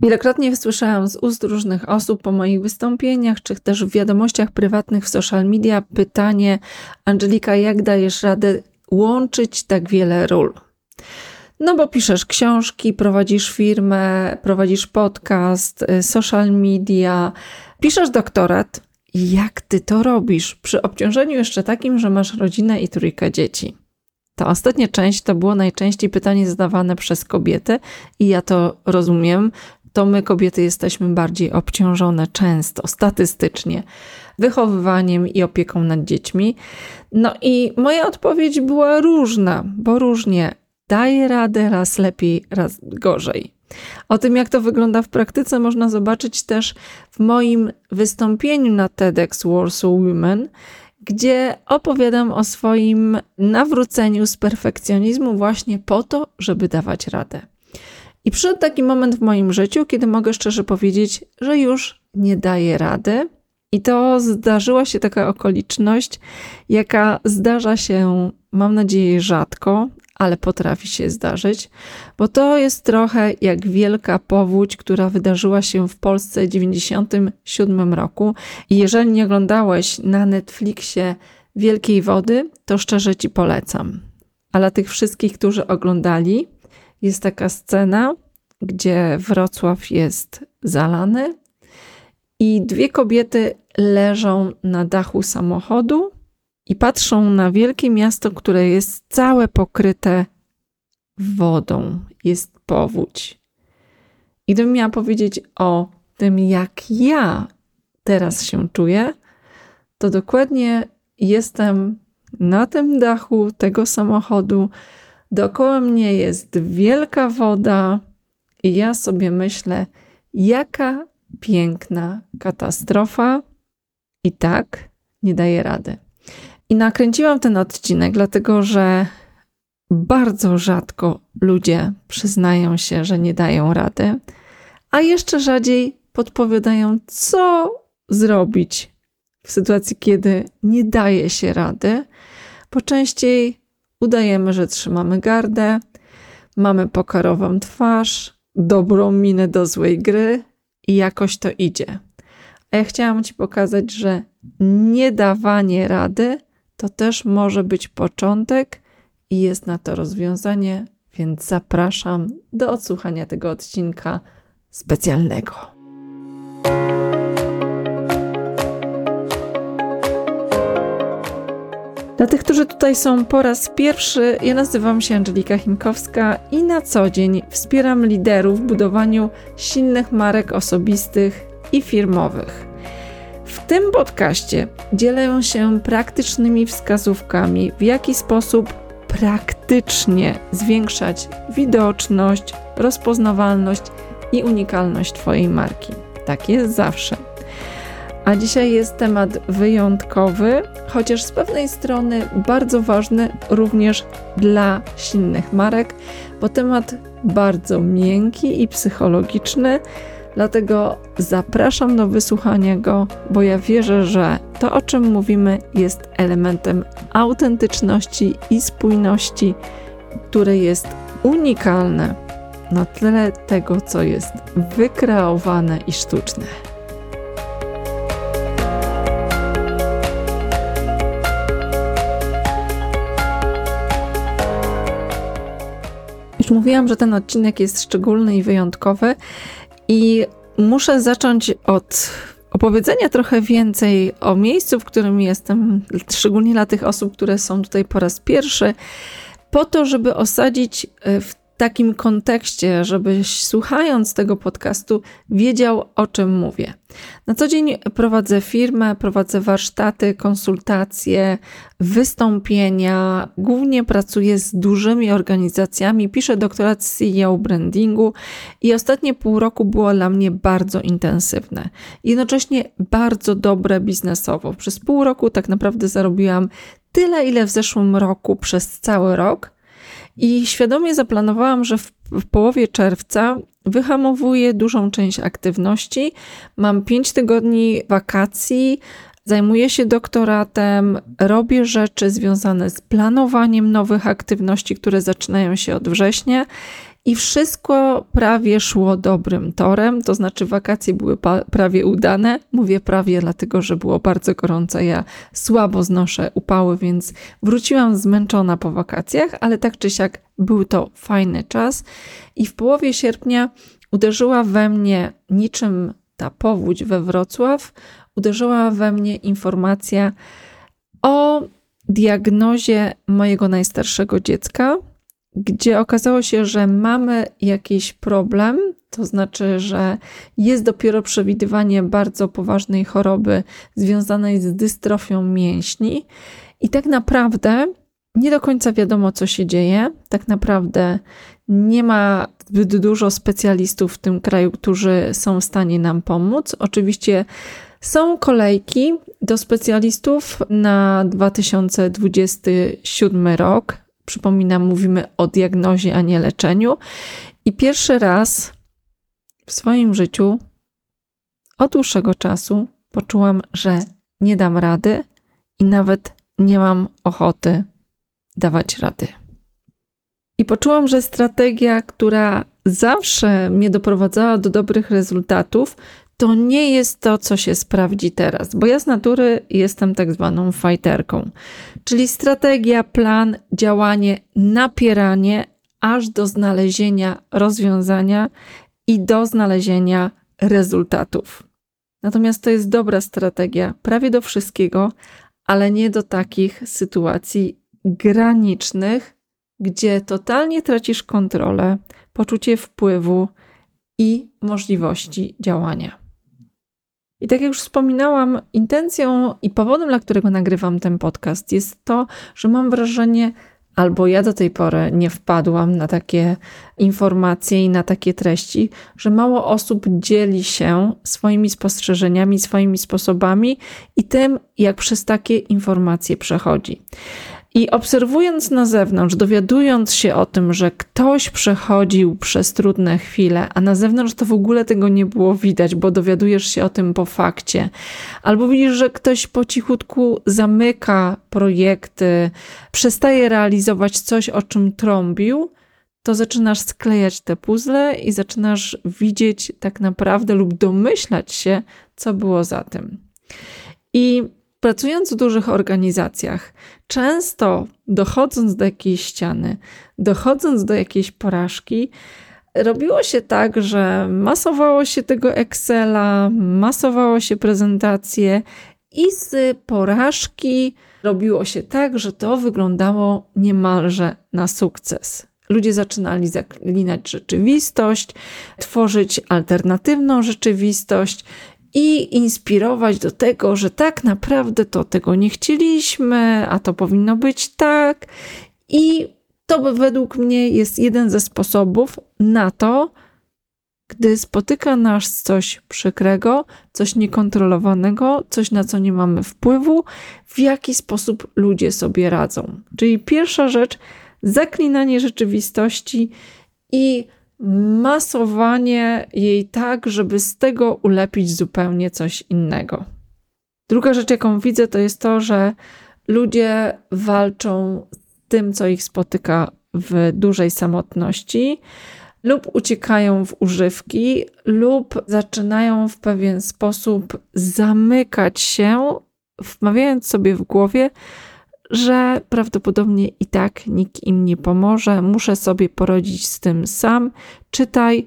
Wielokrotnie słyszałam z ust różnych osób po moich wystąpieniach, czy też w wiadomościach prywatnych w social media pytanie: Angelika, jak dajesz radę łączyć tak wiele ról? No bo piszesz książki, prowadzisz firmę, prowadzisz podcast, y, social media, piszesz doktorat. Jak ty to robisz? Przy obciążeniu jeszcze takim, że masz rodzinę i trójkę dzieci. Ta ostatnia część to było najczęściej pytanie zadawane przez kobiety, i ja to rozumiem. To my, kobiety, jesteśmy bardziej obciążone często, statystycznie, wychowywaniem i opieką nad dziećmi. No i moja odpowiedź była różna, bo różnie daje radę, raz lepiej, raz gorzej. O tym, jak to wygląda w praktyce, można zobaczyć też w moim wystąpieniu na TEDx Warsaw Women, gdzie opowiadam o swoim nawróceniu z perfekcjonizmu właśnie po to, żeby dawać radę. I przyszedł taki moment w moim życiu, kiedy mogę szczerze powiedzieć, że już nie daję rady. I to zdarzyła się taka okoliczność, jaka zdarza się, mam nadzieję, rzadko, ale potrafi się zdarzyć, bo to jest trochę jak wielka powódź, która wydarzyła się w Polsce w 1997 roku. I jeżeli nie oglądałeś na Netflixie Wielkiej Wody, to szczerze ci polecam. A dla tych wszystkich, którzy oglądali, jest taka scena, gdzie Wrocław jest zalany i dwie kobiety leżą na dachu samochodu i patrzą na wielkie miasto, które jest całe pokryte wodą, jest powódź. I gdybym miała powiedzieć o tym, jak ja teraz się czuję, to dokładnie jestem na tym dachu tego samochodu. Dookoła mnie jest wielka woda, i ja sobie myślę, jaka piękna katastrofa, i tak nie daje rady. I nakręciłam ten odcinek, dlatego że bardzo rzadko ludzie przyznają się, że nie dają rady, a jeszcze rzadziej podpowiadają, co zrobić w sytuacji, kiedy nie daje się rady, bo częściej udajemy, że trzymamy gardę, mamy pokarową twarz, dobrą minę do złej gry i jakoś to idzie. A ja chciałam Ci pokazać, że nie dawanie rady to też może być początek i jest na to rozwiązanie, więc zapraszam do odsłuchania tego odcinka specjalnego. Dla tych, którzy tutaj są po raz pierwszy, ja nazywam się Angelika Chinkowska i na co dzień wspieram liderów w budowaniu silnych marek osobistych i firmowych. W tym podcaście dzielę się praktycznymi wskazówkami, w jaki sposób praktycznie zwiększać widoczność, rozpoznawalność i unikalność Twojej marki. Tak jest zawsze. A dzisiaj jest temat wyjątkowy, chociaż z pewnej strony bardzo ważny również dla silnych marek, bo temat bardzo miękki i psychologiczny Dlatego zapraszam do wysłuchania go, bo ja wierzę, że to, o czym mówimy, jest elementem autentyczności i spójności, które jest unikalne na tle tego, co jest wykreowane i sztuczne. Już mówiłam, że ten odcinek jest szczególny i wyjątkowy, i muszę zacząć od opowiedzenia trochę więcej o miejscu, w którym jestem, szczególnie dla tych osób, które są tutaj po raz pierwszy, po to, żeby osadzić e, w takim kontekście, żebyś słuchając tego podcastu wiedział, o czym mówię. Na co dzień prowadzę firmę, prowadzę warsztaty, konsultacje, wystąpienia. Głównie pracuję z dużymi organizacjami, piszę doktorat z CEO brandingu i ostatnie pół roku było dla mnie bardzo intensywne. Jednocześnie bardzo dobre biznesowo. Przez pół roku tak naprawdę zarobiłam tyle, ile w zeszłym roku przez cały rok i świadomie zaplanowałam, że w, w połowie czerwca wyhamowuję dużą część aktywności. Mam 5 tygodni wakacji, zajmuję się doktoratem, robię rzeczy związane z planowaniem nowych aktywności, które zaczynają się od września. I wszystko prawie szło dobrym torem, to znaczy wakacje były prawie udane. Mówię prawie, dlatego że było bardzo gorące. Ja słabo znoszę upały, więc wróciłam zmęczona po wakacjach, ale tak czy siak był to fajny czas. I w połowie sierpnia uderzyła we mnie niczym ta powódź we Wrocław, uderzyła we mnie informacja o diagnozie mojego najstarszego dziecka, gdzie okazało się, że mamy jakiś problem, to znaczy, że jest dopiero przewidywanie bardzo poważnej choroby związanej z dystrofią mięśni, i tak naprawdę nie do końca wiadomo, co się dzieje. Tak naprawdę nie ma zbyt dużo specjalistów w tym kraju, którzy są w stanie nam pomóc. Oczywiście są kolejki do specjalistów na 2027 rok. Przypominam, mówimy o diagnozie, a nie leczeniu. I pierwszy raz w swoim życiu od dłuższego czasu poczułam, że nie dam rady i nawet nie mam ochoty dawać rady. I poczułam, że strategia, która zawsze mnie doprowadzała do dobrych rezultatów, to nie jest to, co się sprawdzi teraz, bo ja z natury jestem tak zwaną fajterką, czyli strategia, plan, działanie, napieranie aż do znalezienia rozwiązania i do znalezienia rezultatów. Natomiast to jest dobra strategia prawie do wszystkiego, ale nie do takich sytuacji granicznych, gdzie totalnie tracisz kontrolę, poczucie wpływu i możliwości działania. I tak jak już wspominałam, intencją i powodem, dla którego nagrywam ten podcast, jest to, że mam wrażenie, albo ja do tej pory nie wpadłam na takie informacje i na takie treści, że mało osób dzieli się swoimi spostrzeżeniami, swoimi sposobami i tym, jak przez takie informacje przechodzi. I obserwując na zewnątrz, dowiadując się o tym, że ktoś przechodził przez trudne chwile, a na zewnątrz to w ogóle tego nie było widać, bo dowiadujesz się o tym po fakcie, albo widzisz, że ktoś po cichutku zamyka projekty, przestaje realizować coś, o czym trąbił, to zaczynasz sklejać te puzzle i zaczynasz widzieć tak naprawdę lub domyślać się, co było za tym. I pracując w dużych organizacjach, często dochodząc do jakiejś ściany, dochodząc do jakiejś porażki, robiło się tak, że masowało się tego Excela, masowało się prezentacje i z porażki robiło się tak, że to wyglądało niemalże na sukces. Ludzie zaczynali zaklinać rzeczywistość, tworzyć alternatywną rzeczywistość i inspirować do tego, że tak naprawdę to tego nie chcieliśmy, a to powinno być tak. I to według mnie jest jeden ze sposobów na to, gdy spotyka nas coś przykrego, coś niekontrolowanego, coś na co nie mamy wpływu, w jaki sposób ludzie sobie radzą. Czyli pierwsza rzecz, zaklinanie rzeczywistości i masowanie jej tak, żeby z tego ulepić zupełnie coś innego. Druga rzecz, jaką widzę, to jest to, że ludzie walczą z tym, co ich spotyka w dużej samotności, lub uciekają w używki, lub zaczynają w pewien sposób zamykać się, wmawiając sobie w głowie, że prawdopodobnie i tak nikt im nie pomoże, muszę sobie poradzić z tym sam. Czytaj,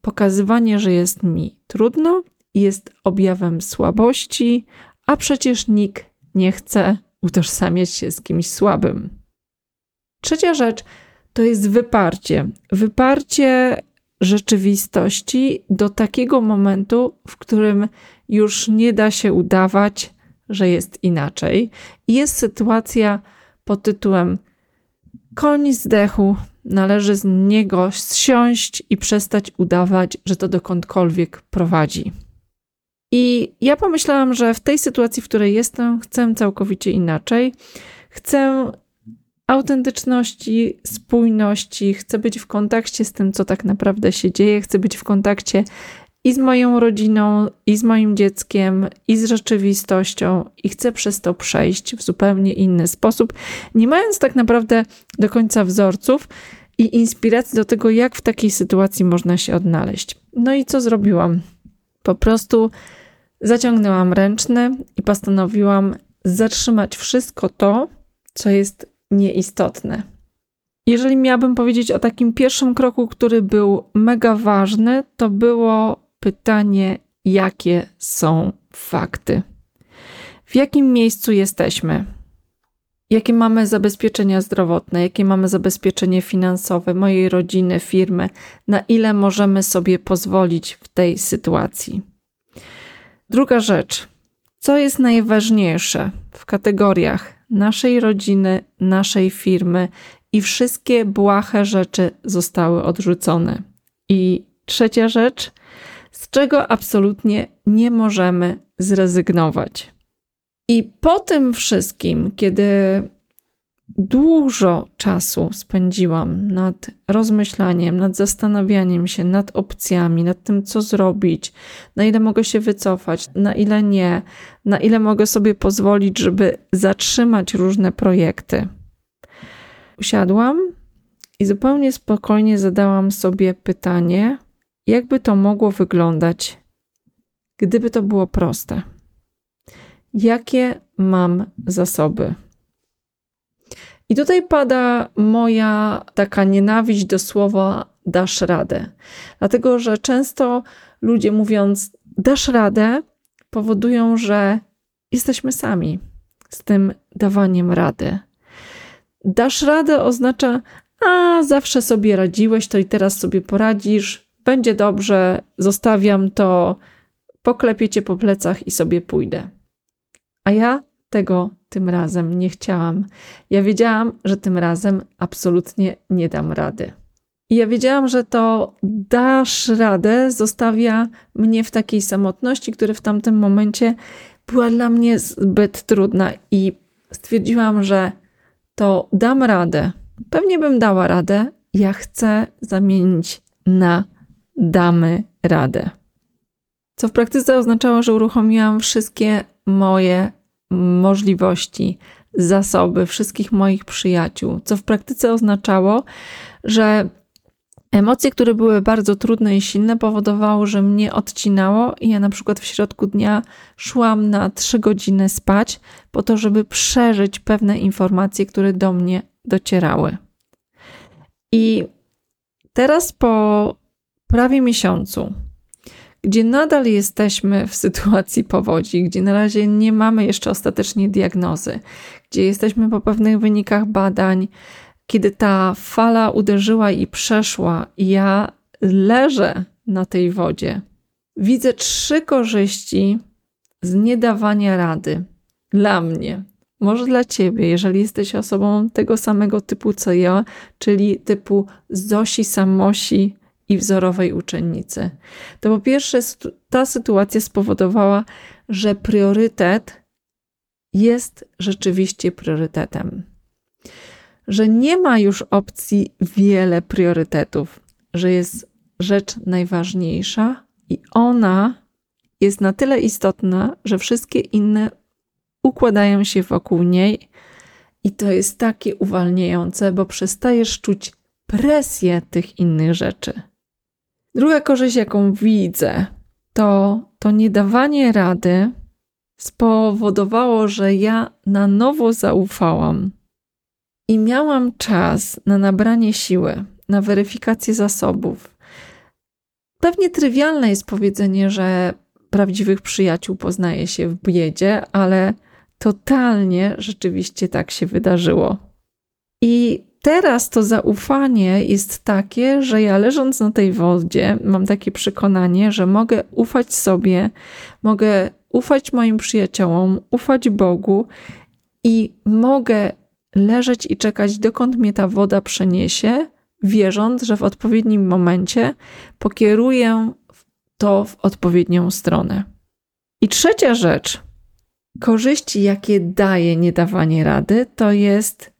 pokazywanie, że jest mi trudno, jest objawem słabości, a przecież nikt nie chce utożsamiać się z kimś słabym. Trzecia rzecz to jest wyparcie. Wyparcie rzeczywistości do takiego momentu, w którym już nie da się udawać, że jest inaczej. Jest sytuacja pod tytułem Koń zdechł, należy z niego zsiąść i przestać udawać, że to dokądkolwiek prowadzi. I ja pomyślałam, że w tej sytuacji, w której jestem, chcę całkowicie inaczej. Chcę autentyczności, spójności, chcę być w kontakcie z tym, co tak naprawdę się dzieje, chcę być w kontakcie i z moją rodziną, i z moim dzieckiem, i z rzeczywistością, i chcę przez to przejść w zupełnie inny sposób, nie mając tak naprawdę do końca wzorców. i inspiracji do tego, jak w takiej sytuacji można się odnaleźć. No i co zrobiłam? Po prostu zaciągnęłam ręczny i postanowiłam zatrzymać wszystko to, co jest nieistotne. Jeżeli miałabym powiedzieć o takim pierwszym kroku, który był mega ważny, to było pytanie, jakie są fakty. W jakim miejscu jesteśmy? Jakie mamy zabezpieczenia zdrowotne, jakie mamy zabezpieczenie finansowe mojej rodziny, firmy, na ile możemy sobie pozwolić w tej sytuacji. Druga rzecz, co jest najważniejsze w kategoriach naszej rodziny, naszej firmy i wszystkie błahe rzeczy zostały odrzucone. I trzecia rzecz, z czego absolutnie nie możemy zrezygnować. I po tym wszystkim, kiedy dużo czasu spędziłam nad rozmyślaniem, nad zastanawianiem się nad opcjami, nad tym, co zrobić, na ile mogę się wycofać, na ile nie, na ile mogę sobie pozwolić, żeby zatrzymać różne projekty. Usiadłam i zupełnie spokojnie zadałam sobie pytanie, jakby to mogło wyglądać, gdyby to było proste. Jakie mam zasoby? I tutaj pada moja taka nienawiść do słowa dasz radę. Dlatego, że często ludzie mówiąc dasz radę, powodują, że jesteśmy sami z tym dawaniem rady. Dasz radę oznacza, a zawsze sobie radziłeś, to i teraz sobie poradzisz, będzie dobrze, zostawiam to, poklepię cię po plecach i sobie pójdę. A ja tego tym razem nie chciałam. Ja wiedziałam, że tym razem absolutnie nie dam rady. I ja wiedziałam, że to dasz radę zostawia mnie w takiej samotności, która w tamtym momencie była dla mnie zbyt trudna i stwierdziłam, że to dam radę. Pewnie bym dała radę. Ja chcę zamienić na damy radę. Co w praktyce oznaczało, że uruchomiłam wszystkie moje możliwości, zasoby wszystkich moich przyjaciół, co w praktyce oznaczało, że emocje, które były bardzo trudne i silne, powodowało, że mnie odcinało i ja na przykład w środku dnia szłam na trzy godziny spać po to, żeby przeżyć pewne informacje, które do mnie docierały. I teraz po prawie miesiącu gdzie nadal jesteśmy w sytuacji powodzi, gdzie na razie nie mamy jeszcze ostatecznie diagnozy, gdzie jesteśmy po pewnych wynikach badań, kiedy ta fala uderzyła i przeszła, i ja leżę na tej wodzie, widzę trzy korzyści z niedawania rady dla mnie. Może dla ciebie, jeżeli jesteś osobą tego samego typu co ja, czyli typu Zosi Samosi, i wzorowej uczennicy. To po pierwsze, ta sytuacja spowodowała, że priorytet jest rzeczywiście priorytetem. Że nie ma już opcji wiele priorytetów, że jest rzecz najważniejsza i ona jest na tyle istotna, że wszystkie inne układają się wokół niej. I to jest takie uwalniające, bo przestajesz czuć presję tych innych rzeczy. Druga korzyść, jaką widzę, to to niedawanie rady spowodowało, że ja na nowo zaufałam i miałam czas na nabranie siły, na weryfikację zasobów. Pewnie trywialne jest powiedzenie, że prawdziwych przyjaciół poznaje się w biedzie, ale totalnie rzeczywiście tak się wydarzyło. I teraz to zaufanie jest takie, że ja leżąc na tej wodzie, mam takie przekonanie, że mogę ufać sobie, mogę ufać moim przyjaciołom, ufać Bogu i mogę leżeć i czekać, dokąd mnie ta woda przeniesie, wierząc, że w odpowiednim momencie pokieruję to w odpowiednią stronę. I trzecia rzecz, korzyści, jakie daje niedawanie rady, to jest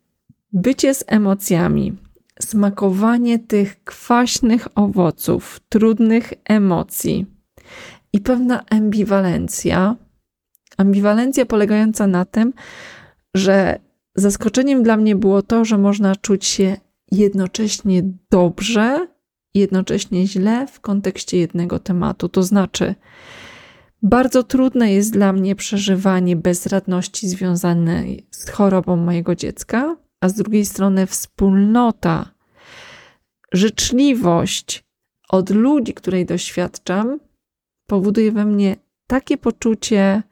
bycie z emocjami, smakowanie tych kwaśnych owoców, trudnych emocji i pewna ambiwalencja. Ambiwalencja polegająca na tym, że zaskoczeniem dla mnie było to, że można czuć się jednocześnie dobrze, jednocześnie źle w kontekście jednego tematu. To znaczy, bardzo trudne jest dla mnie przeżywanie bezradności związanej z chorobą mojego dziecka, a z drugiej strony wspólnota, życzliwość od ludzi, której doświadczam, powoduje we mnie takie poczucie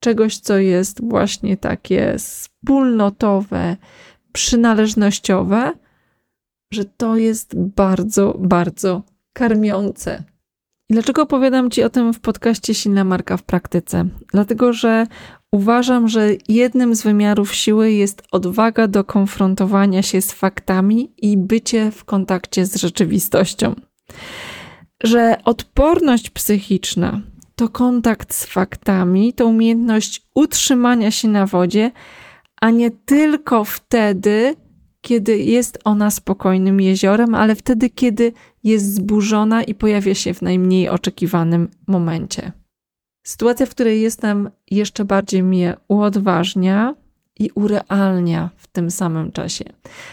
czegoś, co jest właśnie takie wspólnotowe, przynależnościowe, że to jest bardzo, bardzo karmiące. Dlaczego opowiadam Ci o tym w podcaście Silna Marka w praktyce? Dlatego, że uważam, że jednym z wymiarów siły jest odwaga do konfrontowania się z faktami i bycie w kontakcie z rzeczywistością. Że odporność psychiczna to kontakt z faktami, to umiejętność utrzymania się na wodzie, a nie tylko wtedy, kiedy jest ona spokojnym jeziorem, ale wtedy, kiedy jest zburzona i pojawia się w najmniej oczekiwanym momencie. Sytuacja, w której jestem, jeszcze bardziej mnie uodważnia i urealnia w tym samym czasie.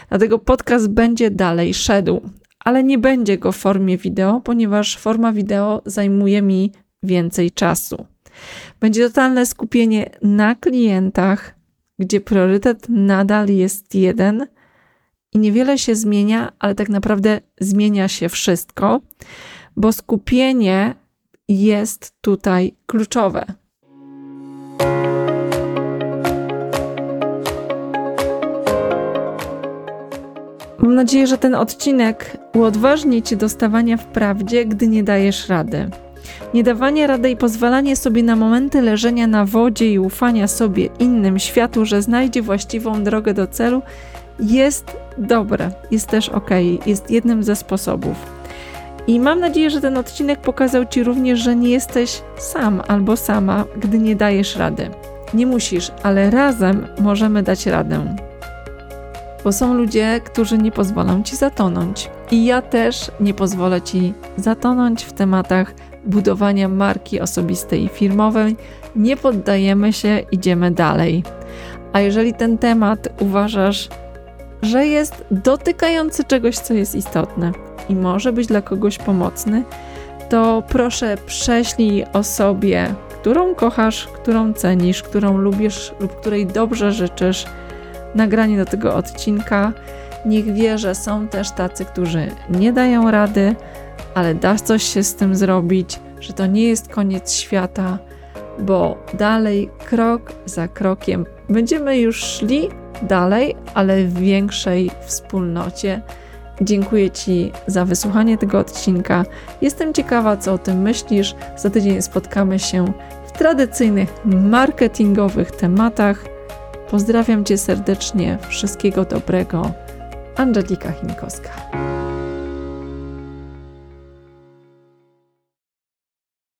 Dlatego podcast będzie dalej szedł, ale nie będzie go w formie wideo, ponieważ forma wideo zajmuje mi więcej czasu. Będzie totalne skupienie na klientach, gdzie priorytet nadal jest jeden i niewiele się zmienia, ale tak naprawdę zmienia się wszystko, bo skupienie jest tutaj kluczowe. Mam nadzieję, że ten odcinek uodważni Cię do stawania w prawdzie, gdy nie dajesz rady. Niedawanie rady i pozwalanie sobie na momenty leżenia na wodzie i ufania sobie, innym, światu, że znajdzie właściwą drogę do celu, jest dobre, jest też ok, jest jednym ze sposobów. I mam nadzieję, że ten odcinek pokazał Ci również, że nie jesteś sam albo sama, gdy nie dajesz rady. Nie musisz, ale razem możemy dać radę. Bo są ludzie, którzy nie pozwolą Ci zatonąć. I ja też nie pozwolę Ci zatonąć w tematach budowania marki osobistej i firmowej. Nie poddajemy się, idziemy dalej. A jeżeli ten temat uważasz, że jest dotykający czegoś, co jest istotne i może być dla kogoś pomocny, to proszę prześlij osobie, którą kochasz, którą cenisz, którą lubisz lub której dobrze życzysz, nagranie do tego odcinka. Niech wie, że są też tacy, którzy nie dają rady, ale da coś się z tym zrobić, że to nie jest koniec świata, bo dalej, krok za krokiem, będziemy już szli dalej, ale w większej wspólnocie. Dziękuję Ci za wysłuchanie tego odcinka. Jestem ciekawa, co o tym myślisz. Za tydzień spotkamy się w tradycyjnych marketingowych tematach. Pozdrawiam Cię serdecznie. Wszystkiego dobrego. Angelika Chinkowska.